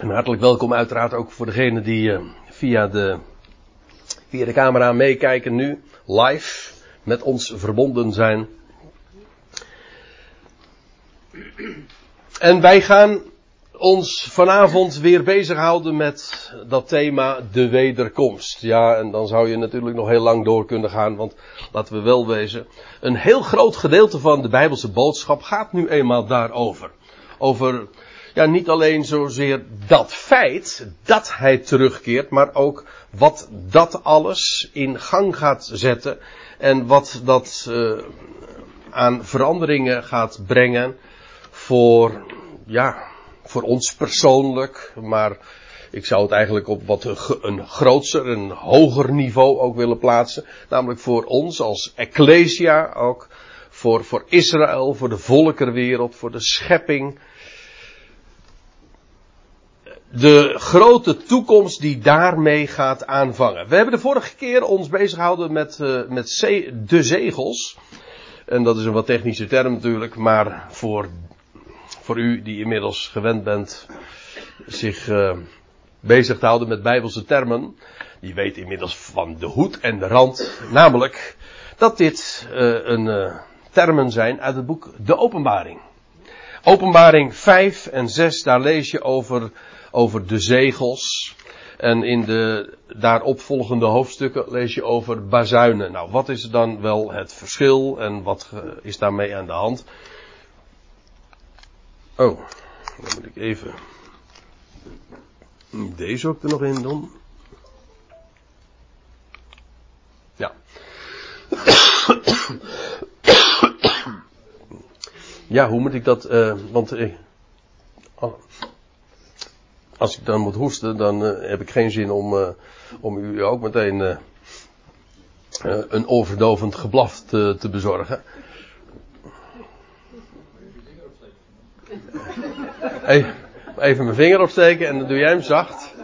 En hartelijk welkom uiteraard ook voor degenen die uh, via, de, via de camera meekijken nu, live, met ons verbonden zijn. En wij gaan ons vanavond weer bezighouden met dat thema de wederkomst. Ja, en dan zou je natuurlijk nog heel lang door kunnen gaan, want laten we wel wezen, een heel groot gedeelte van de Bijbelse boodschap gaat nu eenmaal daarover. Over, ja, niet alleen zozeer dat feit dat hij terugkeert, maar ook wat dat alles in gang gaat zetten en wat dat uh, aan veranderingen gaat brengen voor, ja, voor ons persoonlijk, maar ik zou het eigenlijk op wat een grootser, een hoger niveau ook willen plaatsen. Namelijk voor ons als Ecclesia, ook voor, voor Israël, voor de volkerwereld, voor de schepping. De grote toekomst die daarmee gaat aanvangen. We hebben de vorige keer ons bezig gehouden met, uh, met de zegels. En dat is een wat technische term natuurlijk, maar voor voor u die inmiddels gewend bent zich uh, bezig te houden met bijbelse termen. Die weet inmiddels van de hoed en de rand. Namelijk dat dit uh, een termen zijn uit het boek De Openbaring. Openbaring 5 en 6, daar lees je over, over de zegels. En in de daaropvolgende hoofdstukken lees je over bazuinen. Nou, wat is dan wel het verschil en wat is daarmee aan de hand? Oh, dan moet ik even deze ook er nog in doen. Ja. Ja, hoe moet ik dat, uh, want uh, als ik dan moet hoesten, dan uh, heb ik geen zin om, om u ook meteen een overdovend geblaf te, te bezorgen. Even, even mijn vinger opsteken en dan doe jij hem zacht.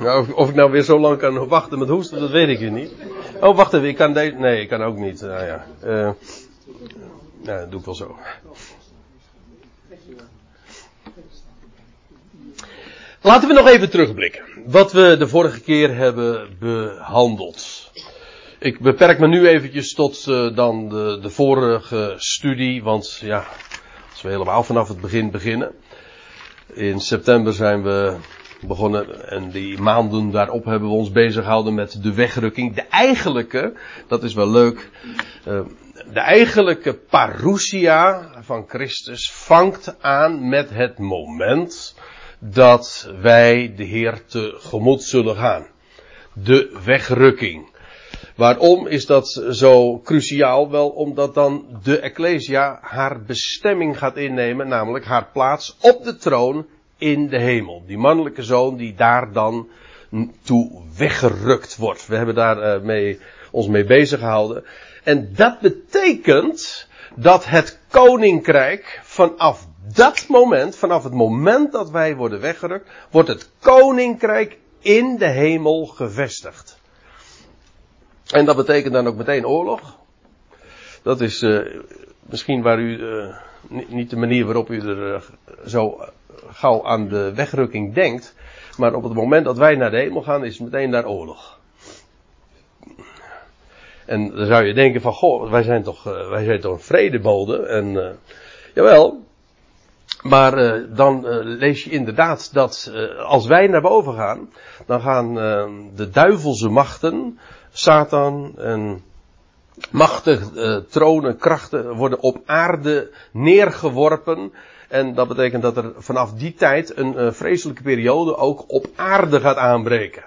Nou, of, ik nou weer zo lang kan wachten met hoesten, dat weet ik niet. Oh, wacht even, ik kan deze. Nee, ik kan ook niet. Nou ja. Nou, dat doe ik wel zo. Laten we nog even terugblikken. Wat we de vorige keer hebben behandeld. Ik beperk me nu eventjes tot uh, dan de, de vorige studie, want ja, als we helemaal vanaf het begin beginnen. In september zijn we begonnen en die maanden daarop hebben we ons bezig gehouden met de wegrukking. De eigenlijke, dat is wel leuk, uh, de eigenlijke parousia van Christus vangt aan met het moment dat wij de Heer tegemoet zullen gaan. De wegrukking. Waarom is dat zo cruciaal? Wel omdat dan de Ecclesia haar bestemming gaat innemen, namelijk haar plaats op de troon in de hemel. Die mannelijke zoon die daar dan toe weggerukt wordt. We hebben daar uh, mee, ons mee bezig gehouden. En dat betekent dat het koninkrijk vanaf dat moment, vanaf het moment dat wij worden weggerukt, wordt het koninkrijk in de hemel gevestigd. En dat betekent dan ook meteen oorlog. Dat is uh, misschien waar u, uh, niet de manier waarop u er uh, zo gauw aan de wegrukking denkt. Maar op het moment dat wij naar de hemel gaan, is meteen daar oorlog. En dan zou je denken van, goh, wij zijn toch, wij zijn toch een vredebode. En, jawel. Maar dan lees je inderdaad dat als wij naar boven gaan, dan gaan de duivelse machten, Satan en machtige tronen, krachten worden op aarde neergeworpen. En dat betekent dat er vanaf die tijd een vreselijke periode ook op aarde gaat aanbreken.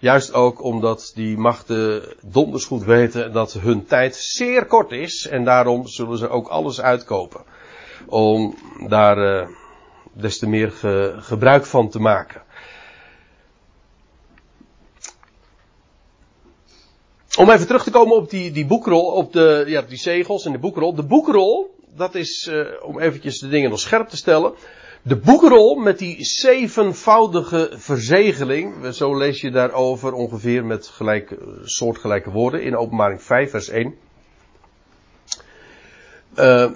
Juist ook omdat die machten donders goed weten dat hun tijd zeer kort is. En daarom zullen ze ook alles uitkopen. Om daar uh, des te meer ge gebruik van te maken. Om even terug te komen op die, die boekrol, op de, ja, die zegels en de boekrol. De boekrol, dat is, uh, om eventjes de dingen nog scherp te stellen. De boekrol met die zevenvoudige verzegeling, zo lees je daarover ongeveer met gelijk, soortgelijke woorden in openbaring 5 vers 1. Uh,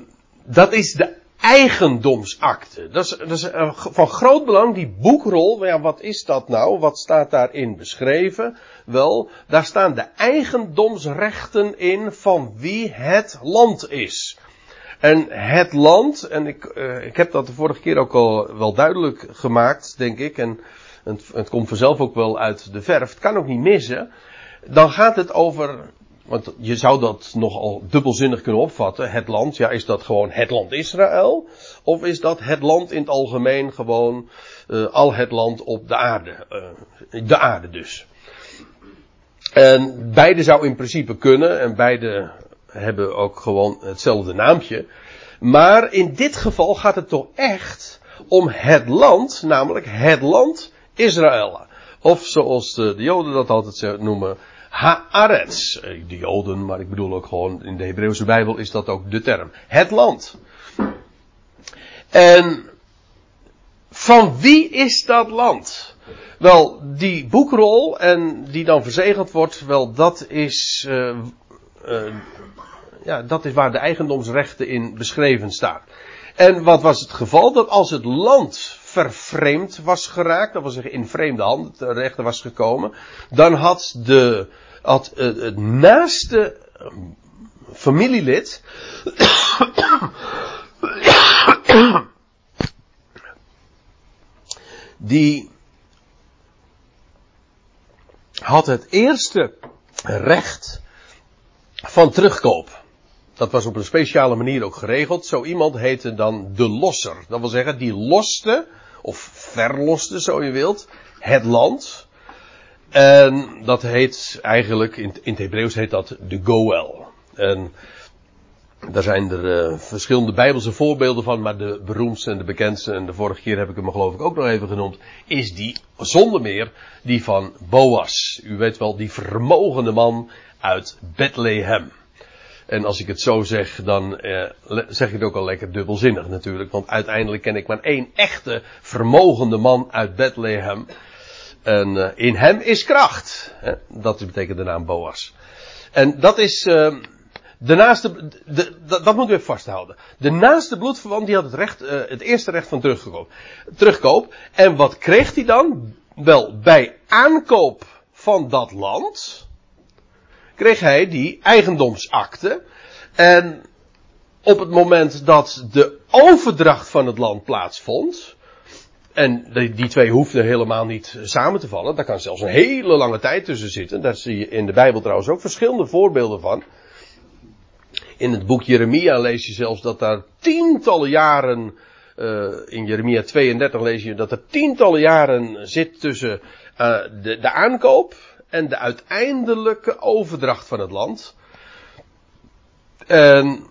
dat is de eigendomsakte. Dat is, dat is eh, van groot belang, die boekrol. Ja, wat is dat nou? Wat staat daarin beschreven? Wel, daar staan de eigendomsrechten in van wie het land is. En het land, en ik, uh, ik heb dat de vorige keer ook al wel duidelijk gemaakt, denk ik, en het, het komt vanzelf ook wel uit de verf, het kan ook niet missen. Dan gaat het over want je zou dat nogal dubbelzinnig kunnen opvatten. Het land, ja, is dat gewoon het land Israël? Of is dat het land in het algemeen gewoon uh, al het land op de aarde? Uh, de aarde dus. En beide zou in principe kunnen en beide hebben ook gewoon hetzelfde naampje. Maar in dit geval gaat het toch echt om het land, namelijk het land Israël. Of zoals de, de Joden dat altijd noemen, Haaretz. Eh, de Joden, maar ik bedoel ook gewoon in de Hebreeuwse Bijbel is dat ook de term. Het land. En van wie is dat land? Wel, die boekrol en die dan verzegeld wordt, wel dat is, uh, uh, ja, dat is waar de eigendomsrechten in beschreven staan. En wat was het geval? Dat als het land vervreemd was geraakt, dat wil zeggen in vreemde handen terecht was gekomen, dan had de, had het naaste familielid die had het eerste recht van terugkoop. Dat was op een speciale manier ook geregeld. Zo iemand heette dan de losser. Dat wil zeggen, die loste, of verloste, zo je wilt, het land. En dat heet eigenlijk, in, in het Hebreeuws heet dat de Goel. En daar zijn er uh, verschillende bijbelse voorbeelden van, maar de beroemdste en de bekendste, en de vorige keer heb ik hem geloof ik ook nog even genoemd, is die, zonder meer, die van Boas. U weet wel, die vermogende man uit Bethlehem. En als ik het zo zeg, dan eh, zeg ik het ook al lekker dubbelzinnig natuurlijk. Want uiteindelijk ken ik maar één echte vermogende man uit Bethlehem. En uh, in hem is kracht. Hè? Dat betekent de naam Boas. En dat is uh, de naaste, de, dat, dat moeten we vasthouden. De naaste bloedverwant die had het, recht, uh, het eerste recht van terugkoop. terugkoop. En wat kreeg hij dan? Wel, bij aankoop van dat land kreeg hij die eigendomsakte. En op het moment dat de overdracht van het land plaatsvond, en die twee hoefden helemaal niet samen te vallen. Daar kan zelfs een hele lange tijd tussen zitten. Daar zie je in de Bijbel trouwens ook verschillende voorbeelden van. In het boek Jeremia lees je zelfs dat daar tientallen jaren. Uh, in Jeremia 32 lees je dat er tientallen jaren zit tussen uh, de, de aankoop en de uiteindelijke overdracht van het land. En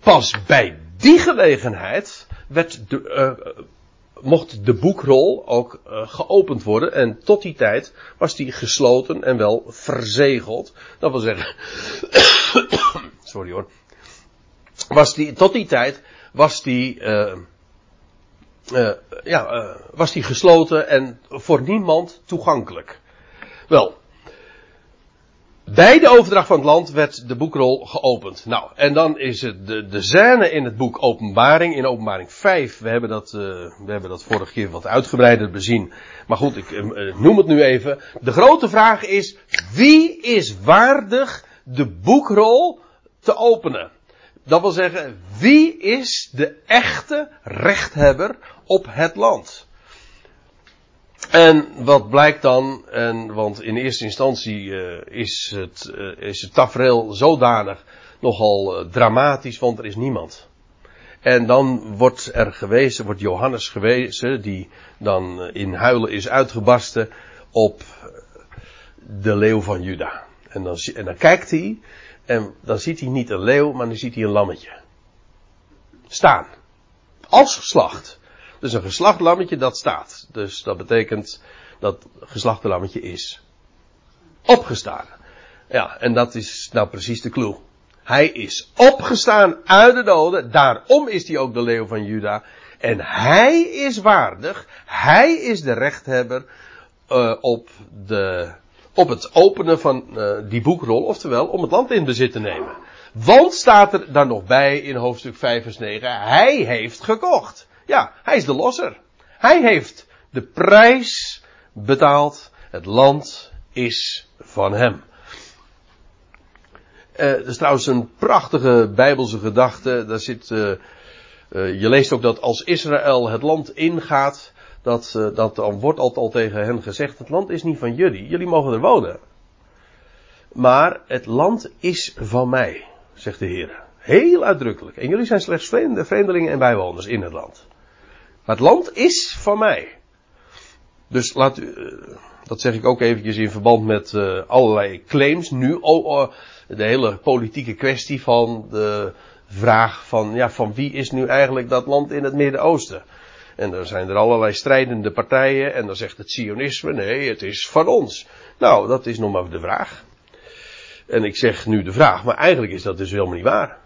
pas bij die gelegenheid werd de, uh, mocht de boekrol ook uh, geopend worden. En tot die tijd was die gesloten en wel verzegeld. Dat wil zeggen. sorry hoor. Was die, tot die tijd was die. Uh, ja, was die gesloten en voor niemand toegankelijk. Wel, bij de overdracht van het land werd de boekrol geopend. Nou, en dan is het de, de scène in het boek Openbaring, in Openbaring 5. We hebben dat, uh, we hebben dat vorige keer wat uitgebreider bezien. Maar goed, ik uh, noem het nu even. De grote vraag is, wie is waardig de boekrol te openen? Dat wil zeggen, wie is de echte rechthebber op het land? En wat blijkt dan, en, want in eerste instantie uh, is, het, uh, is het tafereel zodanig nogal uh, dramatisch, want er is niemand. En dan wordt er gewezen, wordt Johannes gewezen, die dan in huilen is uitgebarsten op de leeuw van Juda. En dan, en dan kijkt hij, en dan ziet hij niet een leeuw, maar dan ziet hij een lammetje. Staan. Als geslacht. Dus een geslacht lammetje dat staat. Dus dat betekent dat geslachte lammetje is opgestaan. Ja, en dat is nou precies de clue. Hij is opgestaan uit de doden. Daarom is hij ook de leeuw van Juda. En hij is waardig. Hij is de rechthebber uh, op, de, op het openen van uh, die boekrol. Oftewel om het land in bezit te nemen. Want staat er dan nog bij in hoofdstuk 5 vers 9, hij heeft gekocht. Ja, hij is de losser. Hij heeft de prijs betaald. Het land is van hem. Uh, dat is trouwens een prachtige bijbelse gedachte. Daar zit, uh, uh, je leest ook dat als Israël het land ingaat, dat, dat dan wordt altijd al tegen hen gezegd, het land is niet van jullie, jullie mogen er wonen. Maar het land is van mij, zegt de Heer. Heel uitdrukkelijk. En jullie zijn slechts vreemdelingen en bijwoners in het land. Het land is van mij. Dus laat u, dat zeg ik ook eventjes in verband met uh, allerlei claims. Nu oh, oh, de hele politieke kwestie van de vraag van, ja, van wie is nu eigenlijk dat land in het Midden-Oosten? En dan zijn er allerlei strijdende partijen en dan zegt het Sionisme, nee, het is van ons. Nou, dat is nog maar de vraag. En ik zeg nu de vraag, maar eigenlijk is dat dus helemaal niet waar.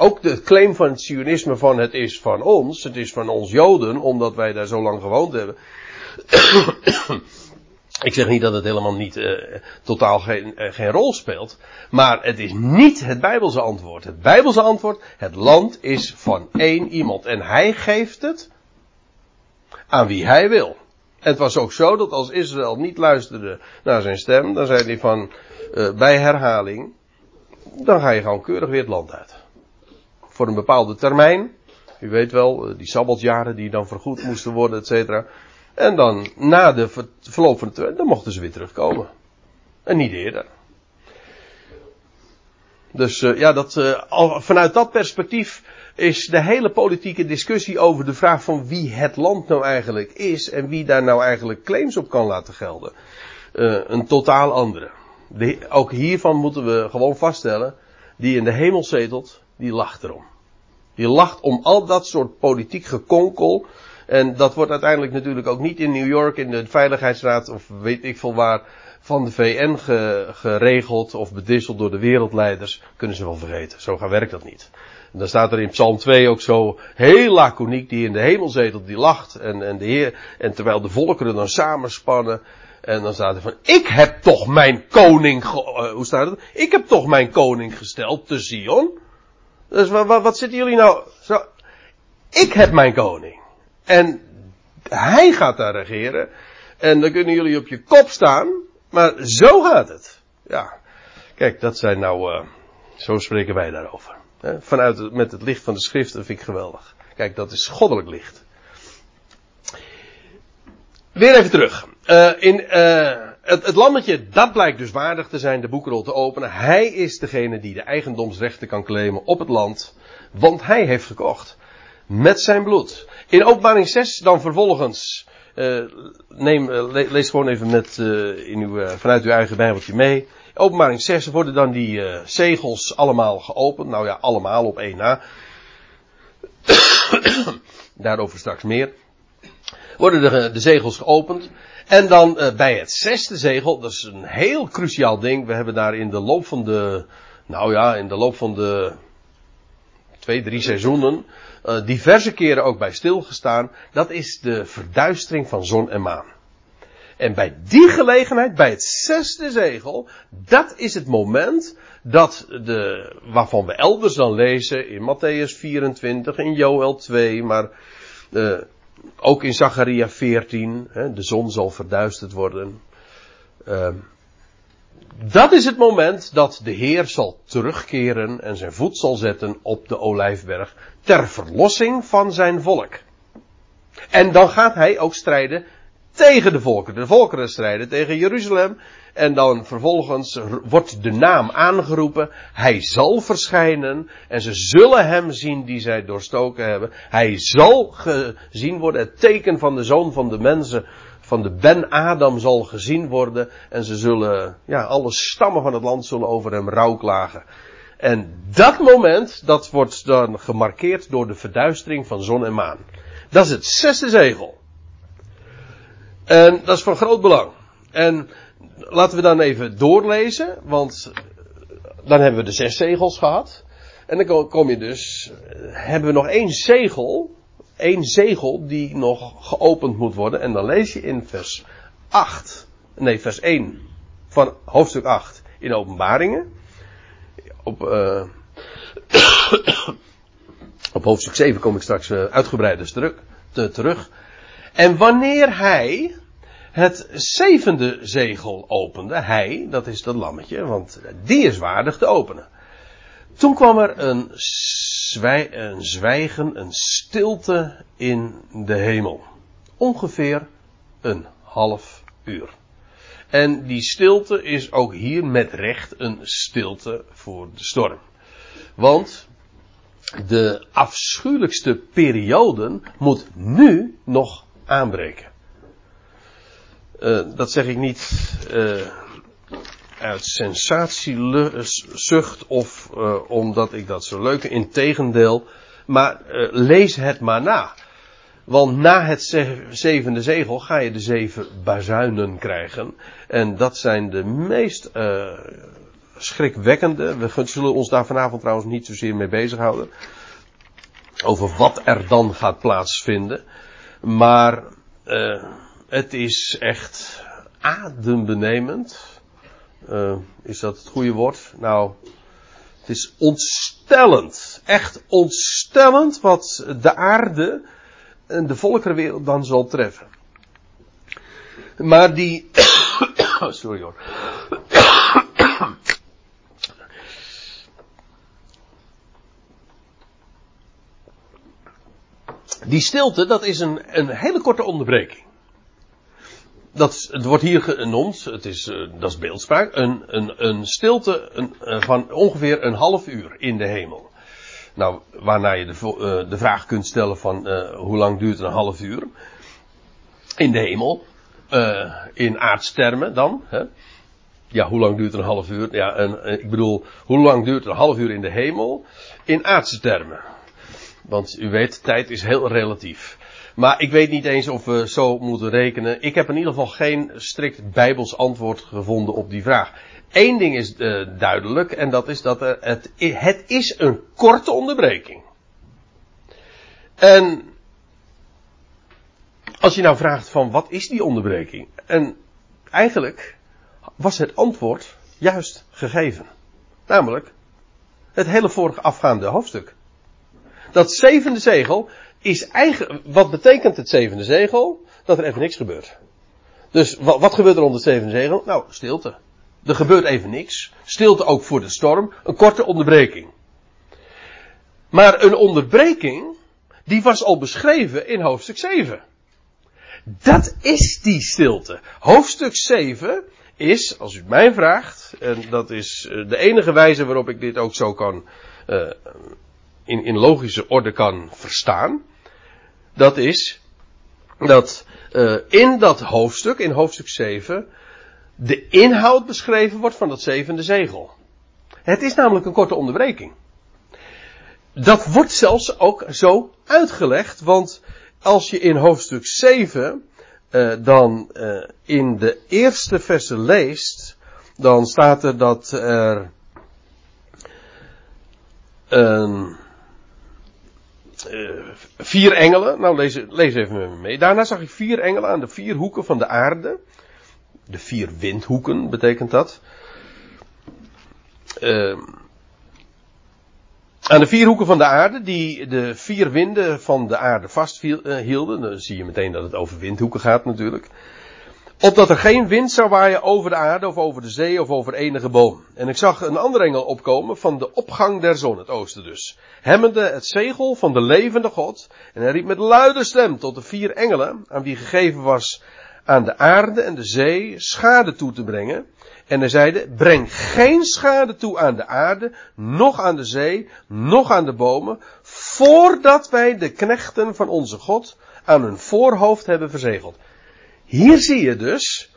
Ook de claim van het Sionisme van het is van ons, het is van ons Joden, omdat wij daar zo lang gewoond hebben. Ik zeg niet dat het helemaal niet uh, totaal geen, uh, geen rol speelt. Maar het is niet het Bijbelse antwoord. Het Bijbelse antwoord, het land is van één iemand. En hij geeft het aan wie hij wil. En het was ook zo dat als Israël niet luisterde naar zijn stem, dan zei hij van uh, bij herhaling, dan ga je gewoon keurig weer het land uit. Voor een bepaalde termijn. U weet wel, die sabbatjaren die dan vergoed moesten worden, et cetera. En dan, na de verloop van de twee, dan mochten ze weer terugkomen. En niet eerder. Dus uh, ja, dat, al, vanuit dat perspectief is de hele politieke discussie over de vraag van wie het land nou eigenlijk is en wie daar nou eigenlijk claims op kan laten gelden, een totaal andere. De, ook hiervan moeten we gewoon vaststellen, die in de hemel zetelt, die lacht erom. Die lacht om al dat soort politiek gekonkel, en dat wordt uiteindelijk natuurlijk ook niet in New York in de Veiligheidsraad of weet ik veel waar van de VN geregeld of bedisseld door de wereldleiders. Kunnen ze wel vergeten. Zo werkt dat niet. En dan staat er in Psalm 2 ook zo heel laconiek die in de hemel zetelt, die lacht. En, en, de Heer, en terwijl de volkeren dan samenspannen. En dan staat er van, ik heb toch mijn koning, uh, hoe staat het? Ik heb toch mijn koning gesteld te Zion. Dus wat, wat, wat zitten jullie nou, zo, ik heb mijn koning. En hij gaat daar regeren. En dan kunnen jullie op je kop staan. Maar zo gaat het. Ja. Kijk, dat zijn nou, uh, zo spreken wij daarover. Vanuit het, met het licht van de schrift, dat vind ik geweldig. Kijk, dat is goddelijk licht. Weer even terug. Uh, in, uh, het, het, lammetje, dat blijkt dus waardig te zijn de boekrol te openen. Hij is degene die de eigendomsrechten kan claimen op het land. Want hij heeft gekocht. Met zijn bloed. In openbaring 6 dan vervolgens, uh, neem, lees gewoon even met, in uw, vanuit uw eigen bijbeltje mee. In openbaring 6 worden dan die zegels allemaal geopend. Nou ja, allemaal op één na. Daarover straks meer. Worden de, de zegels geopend. En dan bij het zesde zegel, dat is een heel cruciaal ding. We hebben daar in de loop van de, nou ja, in de loop van de twee, drie seizoenen uh, diverse keren ook bij stilgestaan. Dat is de verduistering van zon en maan. En bij die gelegenheid, bij het zesde zegel, dat is het moment dat de, waarvan we elders dan lezen in Matthäus 24, in Joel 2, maar uh, ook in Zacharia 14, hè, de zon zal verduisterd worden. Uh, dat is het moment dat de Heer zal terugkeren en zijn voet zal zetten op de olijfberg ter verlossing van zijn volk. En dan gaat hij ook strijden tegen de volkeren. De volkeren strijden tegen Jeruzalem. En dan vervolgens wordt de naam aangeroepen. Hij zal verschijnen. En ze zullen hem zien die zij doorstoken hebben. Hij zal gezien worden. Het teken van de zoon van de mensen van de Ben Adam zal gezien worden. En ze zullen, ja, alle stammen van het land zullen over hem rouwklagen. En dat moment, dat wordt dan gemarkeerd door de verduistering van zon en maan. Dat is het zesde zegel. En dat is van groot belang. En laten we dan even doorlezen, want dan hebben we de zes zegels gehad. En dan kom je dus, hebben we nog één zegel, één zegel die nog geopend moet worden. En dan lees je in vers 8, nee vers 1 van hoofdstuk 8 in openbaringen. Op, uh, Op hoofdstuk 7 kom ik straks uitgebreider terug, te, terug. En wanneer hij het zevende zegel opende, hij, dat is dat lammetje, want die is waardig te openen. Toen kwam er een, een zwijgen, een stilte in de hemel. Ongeveer een half uur. En die stilte is ook hier met recht een stilte voor de storm. Want de afschuwelijkste perioden moet nu nog aanbreken. Uh, dat zeg ik niet uh, uit sensatiezucht of uh, omdat ik dat zo leuk vind. Integendeel. Maar lees het maar na. Want na het zevende zegel ga je de zeven bazuinen krijgen. En dat zijn de meest schrikwekkende. We zullen ons daar vanavond trouwens niet zozeer mee bezighouden. Over wat er dan gaat plaatsvinden. Maar uh, het is echt adembenemend. Uh, is dat het goede woord? Nou, het is ontstellend. Echt ontstellend wat de aarde en de volkerenwereld dan zal treffen. Maar die. Sorry hoor. Die stilte, dat is een, een hele korte onderbreking. Dat, het wordt hier genoemd, het is, uh, dat is beeldspraak, een, een, een stilte een, uh, van ongeveer een half uur in de hemel. Nou, waarna je de, uh, de vraag kunt stellen van hoe lang duurt een half uur in de hemel. in aardstermen dan. Hè? Ja, hoe lang duurt een half uur? Ja, ik bedoel, hoe lang duurt een half uur in de hemel? In aardse termen. Want u weet, tijd is heel relatief. Maar ik weet niet eens of we zo moeten rekenen. Ik heb in ieder geval geen strikt bijbels antwoord gevonden op die vraag. Eén ding is uh, duidelijk en dat is dat er het, het is een korte onderbreking. En als je nou vraagt van wat is die onderbreking? En eigenlijk was het antwoord juist gegeven. Namelijk het hele vorige afgaande hoofdstuk. Dat zevende zegel is eigenlijk, wat betekent het zevende zegel? Dat er even niks gebeurt. Dus wat, wat gebeurt er onder het zevende zegel? Nou, stilte. Er gebeurt even niks. Stilte ook voor de storm. Een korte onderbreking. Maar een onderbreking, die was al beschreven in hoofdstuk 7. Dat is die stilte. Hoofdstuk 7 is, als u mij vraagt, en dat is eh, de enige wijze waarop ik dit ook zo kan uh, in, in logische orde kan verstaan. Dat is dat uh, in dat hoofdstuk, in hoofdstuk 7, de inhoud beschreven wordt van dat zevende zegel. Het is namelijk een korte onderbreking. Dat wordt zelfs ook zo uitgelegd, want als je in hoofdstuk 7 uh, dan uh, in de eerste verse leest, dan staat er dat er een uh, vier engelen. Nou, lees, lees even met me mee. Daarna zag ik vier engelen aan de vier hoeken van de aarde. De vier windhoeken betekent dat. Uh, aan de vier hoeken van de aarde, die de vier winden van de aarde vasthielden. Dan zie je meteen dat het over windhoeken gaat natuurlijk. Opdat er geen wind zou waaien over de aarde of over de zee of over enige boom. En ik zag een andere engel opkomen van de opgang der zon, het oosten dus. Hemmende het zegel van de levende God. En hij riep met luide stem tot de vier engelen, aan wie gegeven was aan de aarde en de zee schade toe te brengen. En hij zeide, breng geen schade toe aan de aarde, noch aan de zee, noch aan de bomen, voordat wij de knechten van onze God aan hun voorhoofd hebben verzegeld. Hier zie je dus,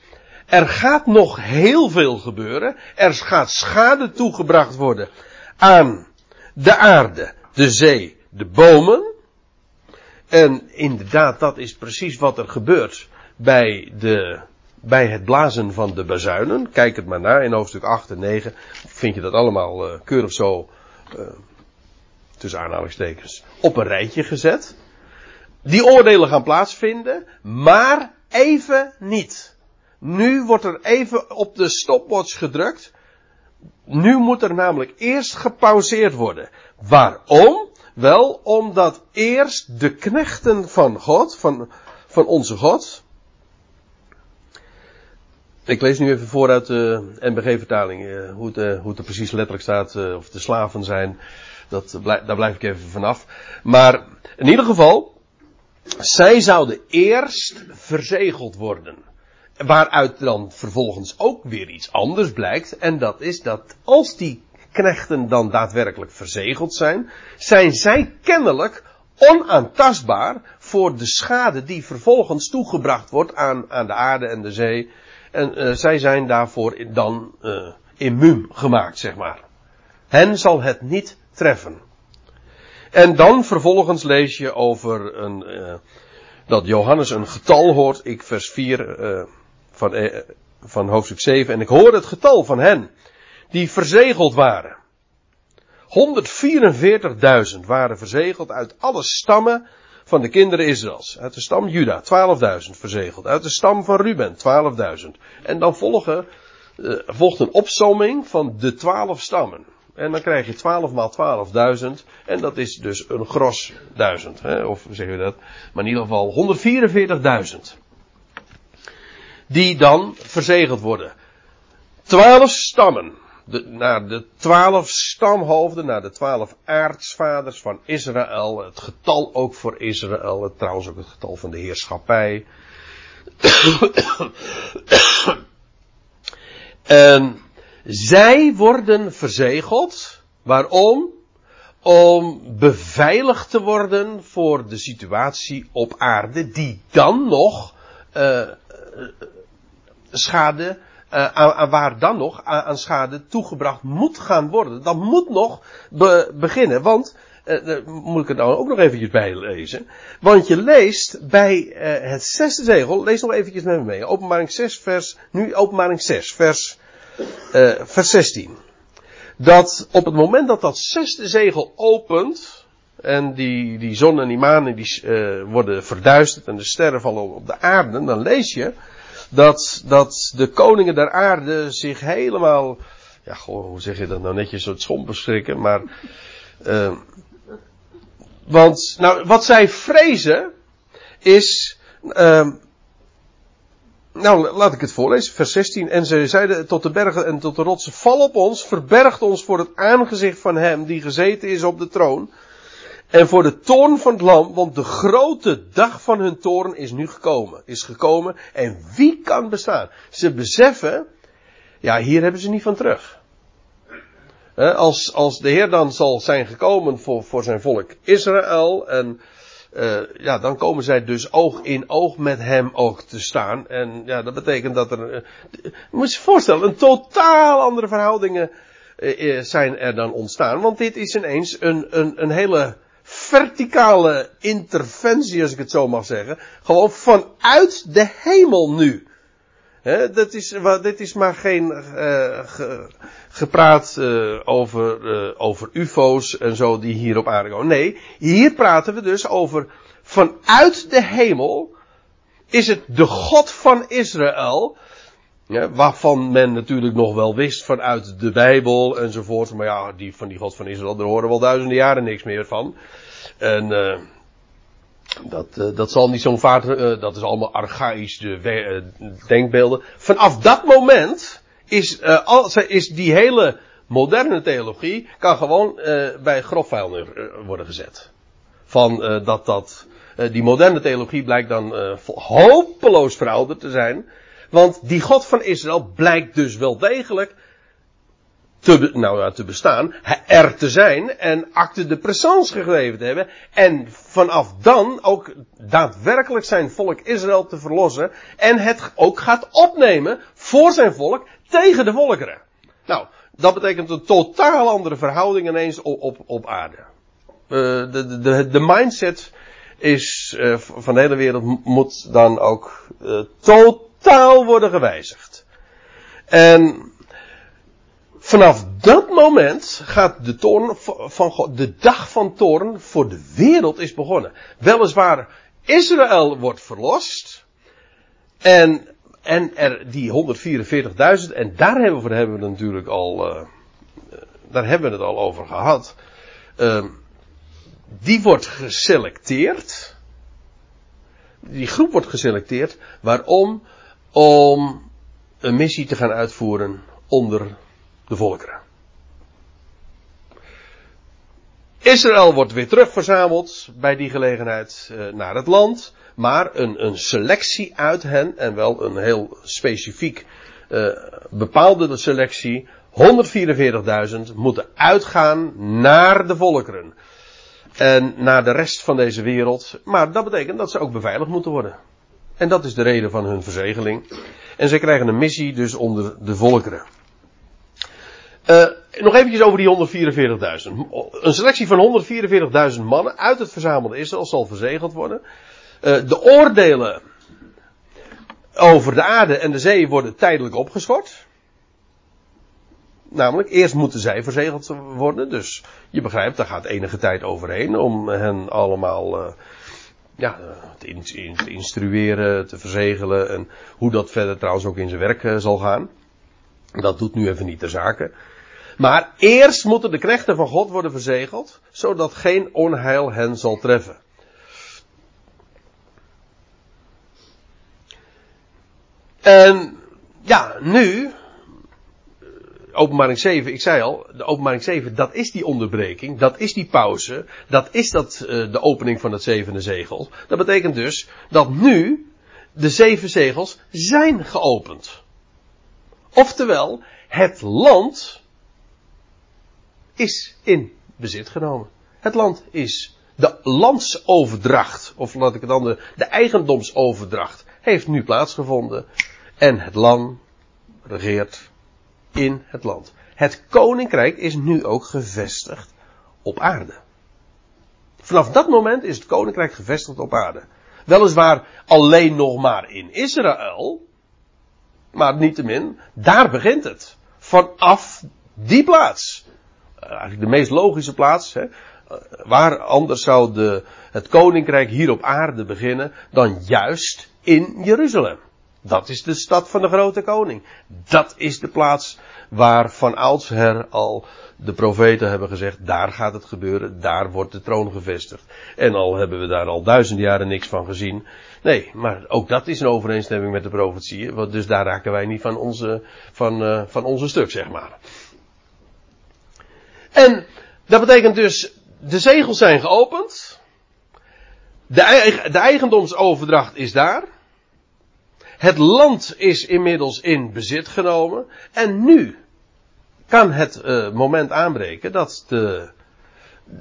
er gaat nog heel veel gebeuren. Er gaat schade toegebracht worden aan de aarde, de zee, de bomen. En inderdaad, dat is precies wat er gebeurt bij, de, bij het blazen van de bazuinen. Kijk het maar na, in hoofdstuk 8 en 9 vind je dat allemaal uh, keurig zo, uh, tussen aanhalingstekens, op een rijtje gezet. Die oordelen gaan plaatsvinden, maar even niet. Nu wordt er even op de stopwatch gedrukt. nu moet er namelijk eerst gepauzeerd worden. Waarom? Wel, omdat eerst de knechten van God, van, van onze God. Ik lees nu even vooruit de NBG-vertaling, eh, hoe, het, eh, hoe het er precies letterlijk staat, eh, of de slaven zijn. Dat, daar blijf ik even vanaf. Maar in ieder geval, zij zouden eerst verzegeld worden. Waaruit dan vervolgens ook weer iets anders blijkt. En dat is dat als die knechten dan daadwerkelijk verzegeld zijn, zijn zij kennelijk onaantastbaar voor de schade die vervolgens toegebracht wordt aan, aan de aarde en de zee. En uh, zij zijn daarvoor dan uh, immuun gemaakt, zeg maar. Hen zal het niet treffen. En dan vervolgens lees je over een, uh, dat Johannes een getal hoort, ik vers 4 van, van hoofdstuk 7, en ik hoor het getal van hen die verzegeld waren. 144.000 waren verzegeld uit alle stammen van de kinderen Israëls. Uit de stam Juda, 12.000 verzegeld. Uit de stam van Ruben, 12.000. En dan volgt een opsomming van de 12 stammen. En dan krijg je 12 maal 12.000. En dat is dus een gros duizend. Hè? Of zeggen we dat? Maar in ieder geval 144.000. Die dan verzegeld worden. 12 stammen de, naar de twaalf stamhoofden, naar de twaalf aartsvaders van Israël. Het getal ook voor Israël, trouwens ook het getal van de heerschappij. en zij worden verzegeld. Waarom? Om beveiligd te worden voor de situatie op aarde die dan nog uh, schade uh, aan, waar dan nog aan, schade toegebracht moet gaan worden. Dat moet nog be, beginnen, want moet ik het nou ook nog eventjes bijlezen. Want je leest bij het zesde zegel, lees nog eventjes met me mee. Openbaring 6 vers, nu openbaring 6 vers, vers 16. Dat op het moment dat dat zesde zegel opent, en die, die zon en die maan die, worden verduisterd en de sterren vallen op de aarde, dan lees je dat, dat de koningen der aarde zich helemaal, ja, goh, hoe zeg je dat nou netjes, het schomp beschrikken, maar, uh, want, nou, wat zij vrezen, is, nou, laat ik het voorlezen, vers 16. En ze zeiden tot de bergen en tot de rotsen, val op ons, verbergt ons voor het aangezicht van hem die gezeten is op de troon. En voor de toorn van het lam, want de grote dag van hun toorn is nu gekomen. Is gekomen. En wie kan bestaan? Ze beseffen, ja, hier hebben ze niet van terug. Als, als de Heer dan zal zijn gekomen voor, voor zijn volk Israël. En uh, ja, dan komen zij dus oog in oog met hem ook te staan. En ja, dat betekent dat er. Uh, moet je voorstellen, een totaal andere verhoudingen uh, zijn er dan ontstaan. Want dit is ineens een, een, een hele verticale interventie, als ik het zo mag zeggen. Gewoon vanuit de hemel nu. He, dat is, dit is maar geen uh, ge, gepraat uh, over, uh, over ufo's en zo die hier op aarde komen. Nee, hier praten we dus over vanuit de hemel is het de God van Israël. Ja, waarvan men natuurlijk nog wel wist vanuit de Bijbel enzovoort. Maar ja, die, van die God van Israël, daar horen wel duizenden jaren niks meer van. En dat, uh, dat zal niet zo'n vaart, uh, dat is allemaal archaïsche denkbeelden. Vanaf dat moment is, al, is die hele moderne theologie kan gewoon bij grofvuil worden gezet. Van dat dat, die moderne theologie blijkt dan hopeloos verouderd te zijn. Want die God van Israël blijkt dus wel degelijk te, nou ja, te bestaan, er te zijn en acte de présence gegeven te hebben. En vanaf dan ook daadwerkelijk zijn volk Israël te verlossen en het ook gaat opnemen voor zijn volk tegen de volkeren. Nou, dat betekent een totaal andere verhouding ineens op, op, op aarde. Uh, de, de, de mindset is uh, van de hele wereld moet dan ook uh, totaal worden gewijzigd. En Vanaf dat moment gaat de toorn van God, de dag van toorn voor de wereld is begonnen. Weliswaar, Israël wordt verlost. En, en er die 144.000, en daar hebben we, hebben we natuurlijk al uh, daar hebben we het al over gehad. Uh, die wordt geselecteerd. Die groep wordt geselecteerd. Waarom? Om een missie te gaan uitvoeren onder de volkeren. Israël wordt weer terugverzameld bij die gelegenheid uh, naar het land. Maar een, een, selectie uit hen, en wel een heel specifiek uh, bepaalde selectie, 144.000 moeten uitgaan naar de volkeren. En naar de rest van deze wereld. Maar dat betekent dat ze ook beveiligd moeten worden. En dat is de reden van hun verzegeling. En zij krijgen een missie dus onder de volkeren. Uh, nog eventjes over die 144.000. Een selectie van 144.000 mannen uit het verzamelde Israël zal verzegeld worden. Uh, de oordelen over de aarde en de zee worden tijdelijk opgeschort. Namelijk, eerst moeten zij verzegeld worden. Dus je begrijpt, daar gaat enige tijd overheen om hen allemaal uh, ja, te, instrueren, te verzegelen. En hoe dat verder trouwens ook in zijn werk zal gaan. Dat doet nu even niet de zaken. Maar eerst moeten de knechten van God worden verzegeld, zodat geen onheil hen zal treffen. En ja, nu, openbaring 7, ik zei al, de openbaring 7, dat is die onderbreking, dat is die pauze, dat is dat, uh, de opening van het zevende zegel. Dat betekent dus dat nu de zeven zegels zijn geopend. Oftewel, het land is in bezit genomen. Het land is de landsoverdracht, of laat ik het anders, de eigendomsoverdracht, heeft nu plaatsgevonden. En het land regeert in het land. Het koninkrijk is nu ook gevestigd op aarde. Vanaf dat moment is het koninkrijk gevestigd op aarde. Weliswaar alleen nog maar in Israël, maar niettemin, daar begint het. Vanaf die plaats. Eh, eigenlijk de meest logische plaats. Hè? Eh, waar anders zou de, het koninkrijk hier op aarde beginnen dan juist in Jeruzalem. Dat is de stad van de grote koning. Dat is de plaats waar van oudsher al de profeten hebben gezegd, daar gaat het gebeuren, daar wordt de troon gevestigd. En al hebben we daar al duizend jaren niks van gezien. Nee, maar ook dat is een overeenstemming met de profetieën, dus daar raken wij niet van onze, van, uh, van onze stuk, zeg maar. En dat betekent dus, de zegels zijn geopend. De, de eigendomsoverdracht is daar. Het land is inmiddels in bezit genomen. En nu kan het uh, moment aanbreken dat de,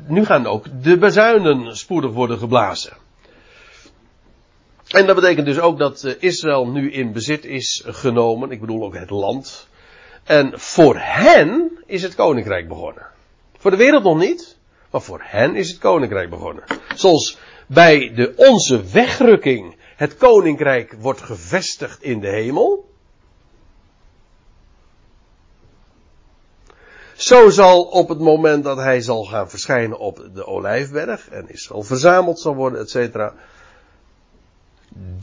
nu gaan ook de bezuinen spoedig worden geblazen. En dat betekent dus ook dat uh, Israël nu in bezit is genomen. Ik bedoel ook het land. En voor hen is het koninkrijk begonnen. Voor de wereld nog niet, maar voor hen is het koninkrijk begonnen. Zoals bij de onze wegrukking het koninkrijk wordt gevestigd in de hemel. Zo zal op het moment dat hij zal gaan verschijnen op de olijfberg en Israël verzameld zal worden, et cetera,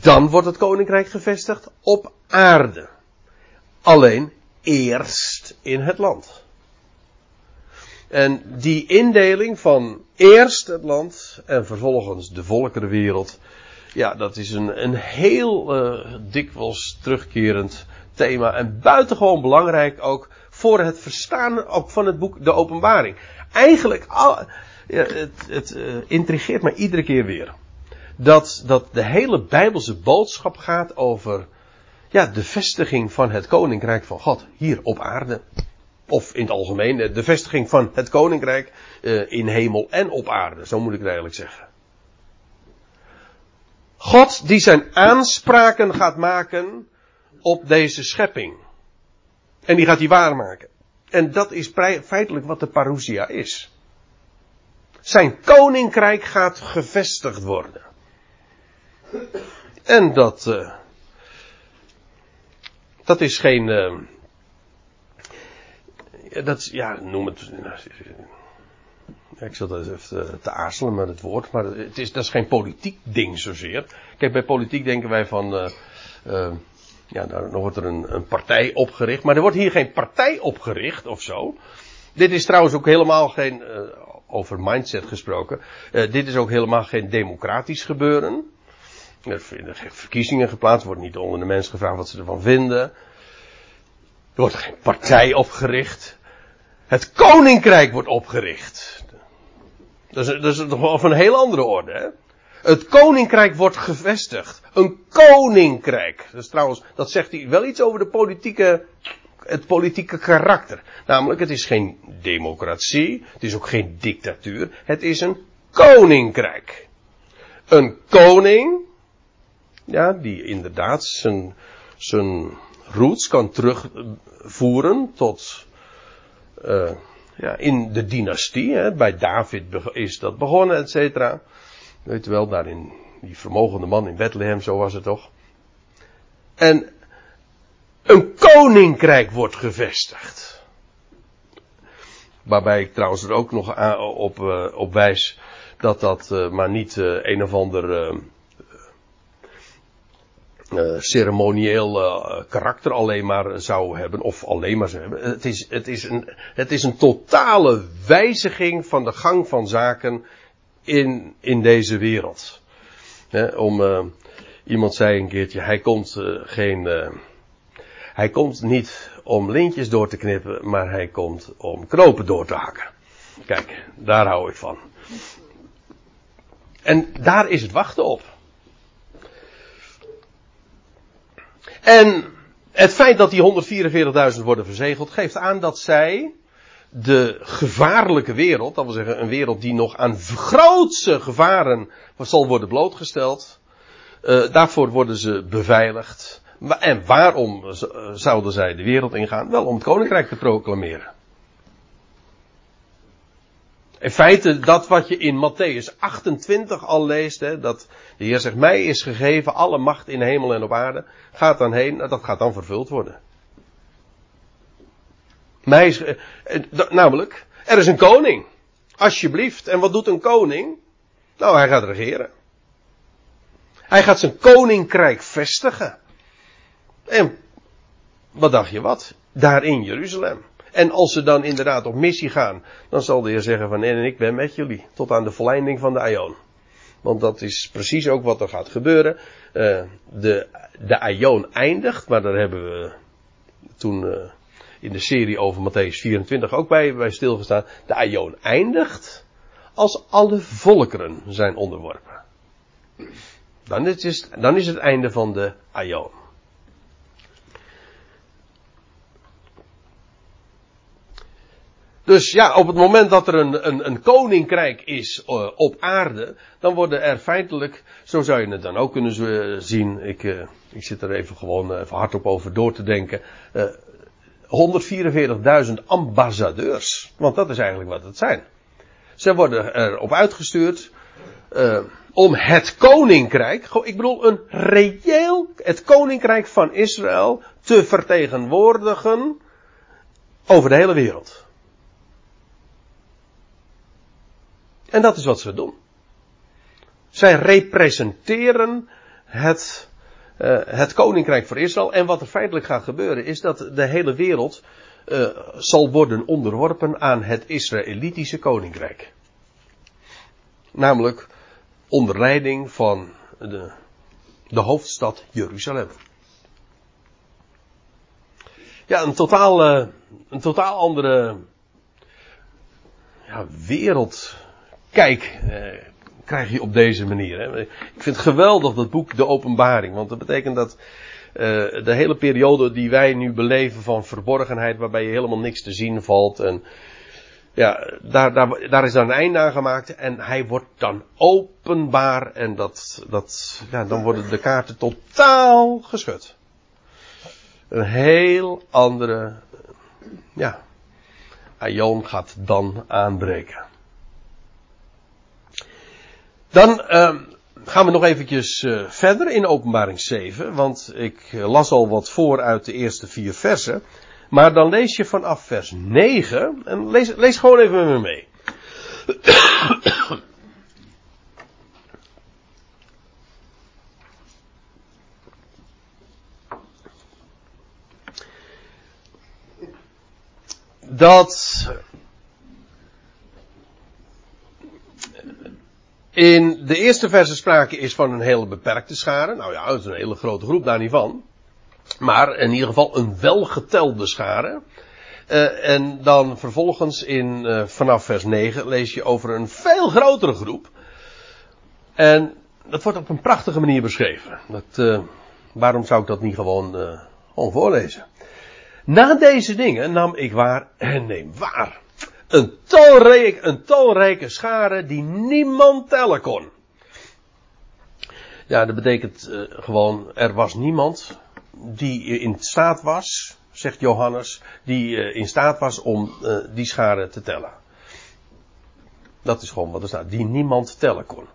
dan wordt het koninkrijk gevestigd op aarde. Alleen eerst in het land. En die indeling van eerst het land en vervolgens de volkerenwereld, ja, dat is een, een heel uh, dikwijls terugkerend thema en buitengewoon belangrijk ook voor het verstaan ook van het boek De Openbaring. Eigenlijk, ja, het, het uh, intrigeert me iedere keer weer. Dat, dat de hele Bijbelse boodschap gaat over ja, de vestiging van het koninkrijk van God hier op aarde of in het algemeen, de vestiging van het koninkrijk uh, in hemel en op aarde, zo moet ik het eigenlijk zeggen. God die zijn aanspraken gaat maken op deze schepping. En die gaat die waarmaken. En dat is feitelijk wat de parousia is. Zijn koninkrijk gaat gevestigd worden. En dat, uh, dat is geen, dat, ja, noem het. Ik zat even te aarzelen met het woord, maar het is, dat is geen politiek ding zozeer. Kijk, bij politiek denken wij van. Ja, dan wordt er een, een partij opgericht. Maar er wordt hier geen partij opgericht of zo. Dit is trouwens ook helemaal geen, over mindset gesproken, dit is ook helemaal geen democratisch gebeuren. Er vinden geen verkiezingen geplaatst, wordt niet onder de mensen gevraagd wat ze ervan vinden. Er wordt geen partij opgericht. Het koninkrijk wordt opgericht. Dat is, dat is van een heel andere orde, hè? Het koninkrijk wordt gevestigd. Een koninkrijk. Dat is trouwens, dat zegt hij wel iets over de politieke, het politieke karakter. Namelijk, het is geen democratie. Het is ook geen dictatuur. Het is een koninkrijk. Een koning, ja, die inderdaad zijn, zijn roots kan terugvoeren tot, uh, ja, in de dynastie. Hè. Bij David is dat begonnen, et cetera. Weet u wel, daarin die vermogende man in Bethlehem, zo was het toch. En een koninkrijk wordt gevestigd. Waarbij ik trouwens er ook nog op, uh, op wijs dat dat uh, maar niet een of ander ceremonieel karakter alleen maar zou hebben, of alleen maar zou hebben. Het is, het, is een, het is een totale wijziging van de gang van zaken in, in deze wereld. om, uh, iemand zei een keertje, hij komt geen, hij komt niet om lintjes door te knippen, maar hij komt om knopen door te hakken. Kijk, daar hou ik van. En daar is het wachten op. En het feit dat die 144.000 worden verzegeld geeft aan dat zij de gevaarlijke wereld, dat wil zeggen een wereld die nog aan grootse gevaren zal worden blootgesteld, uh, daarvoor worden ze beveiligd. En waarom zouden zij de wereld ingaan? Wel om het koninkrijk te proclameren. In feite, dat wat je in Matthäus 28 al leest, hè, dat de Heer zegt, mij is gegeven alle macht in hemel en op aarde, gaat dan heen, dat gaat dan vervuld worden. Mij is, namelijk, er is een koning. Alsjeblieft. En wat doet een koning? Nou, hij gaat regeren. Hij gaat zijn koninkrijk vestigen. En wat dacht je wat? Daar in Jeruzalem. En als ze dan inderdaad op missie gaan, dan zal de Heer zeggen van en ik ben met jullie. Tot aan de volleinding van de Aion. Want dat is precies ook wat er gaat gebeuren. Uh, de, de eindigt, maar daar hebben we toen uh, in de serie over Matthäus 24 ook bij, bij stilgestaan. De Aion eindigt als alle volkeren zijn onderworpen. Dan is, het, dan is het einde van de Aion. Dus ja, op het moment dat er een, een, een koninkrijk is uh, op aarde, dan worden er feitelijk, zo zou je het dan ook kunnen zien, ik, uh, ik zit er even gewoon even hardop over door te denken, uh, 144.000 ambassadeurs. Want dat is eigenlijk wat het zijn. Ze worden erop uitgestuurd om het koninkrijk, ik bedoel een reëel, het koninkrijk van Israël te vertegenwoordigen over de hele wereld. En dat is wat ze doen. Zij representeren het uh, het koninkrijk voor Israël. En wat er feitelijk gaat gebeuren is dat de hele wereld uh, zal worden onderworpen aan het Israëlitische koninkrijk. Namelijk onder leiding van de, de hoofdstad Jeruzalem. Ja, een totaal, uh, een totaal andere ja, wereldkijk krijg je op deze manier. Hè. Ik vind het geweldig dat boek De Openbaring, want dat betekent dat uh, de hele periode die wij nu beleven van verborgenheid, waarbij je helemaal niks te zien valt en ja, daar, daar, daar is dan een einde aan gemaakt en hij wordt dan openbaar en dat, dat, ja, dan worden de kaarten totaal geschud. Een heel andere, ja, Aion gaat dan aanbreken. Dan uh, gaan we nog eventjes uh, verder in openbaring 7, want ik uh, las al wat voor uit de eerste vier versen. Maar dan lees je vanaf vers 9, en lees, lees gewoon even met me mee. dat In de eerste verse sprake is van een hele beperkte schare. Nou ja, dat is een hele grote groep, daar niet van. Maar in ieder geval een welgetelde schare. Uh, en dan vervolgens in, uh, vanaf vers 9 lees je over een veel grotere groep. En dat wordt op een prachtige manier beschreven. Dat, uh, waarom zou ik dat niet gewoon, gewoon voorlezen? Na deze dingen nam ik waar en neem waar. Een talrijk, een talrijke schare die niemand tellen kon. Ja, dat betekent gewoon, er was niemand die in staat was zegt Johannes, die uh, in staat was om die schade te tellen. Dat is gewoon wat er staat, die niemand tellen kon.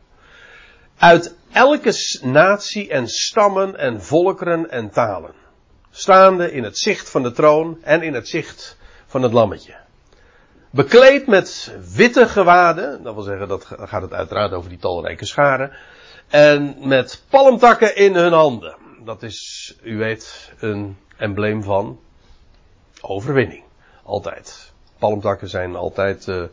Uit elke natie en stammen en volkeren en talen. Staande in het zicht van de troon en in het zicht van het lammetje. Bekleed met witte gewaden, dat wil zeggen, dat gaat het uiteraard over die talrijke scharen. En met palmtakken in hun handen. Dat is, u weet, een embleem van overwinning. Altijd. Palmtakken zijn altijd uh,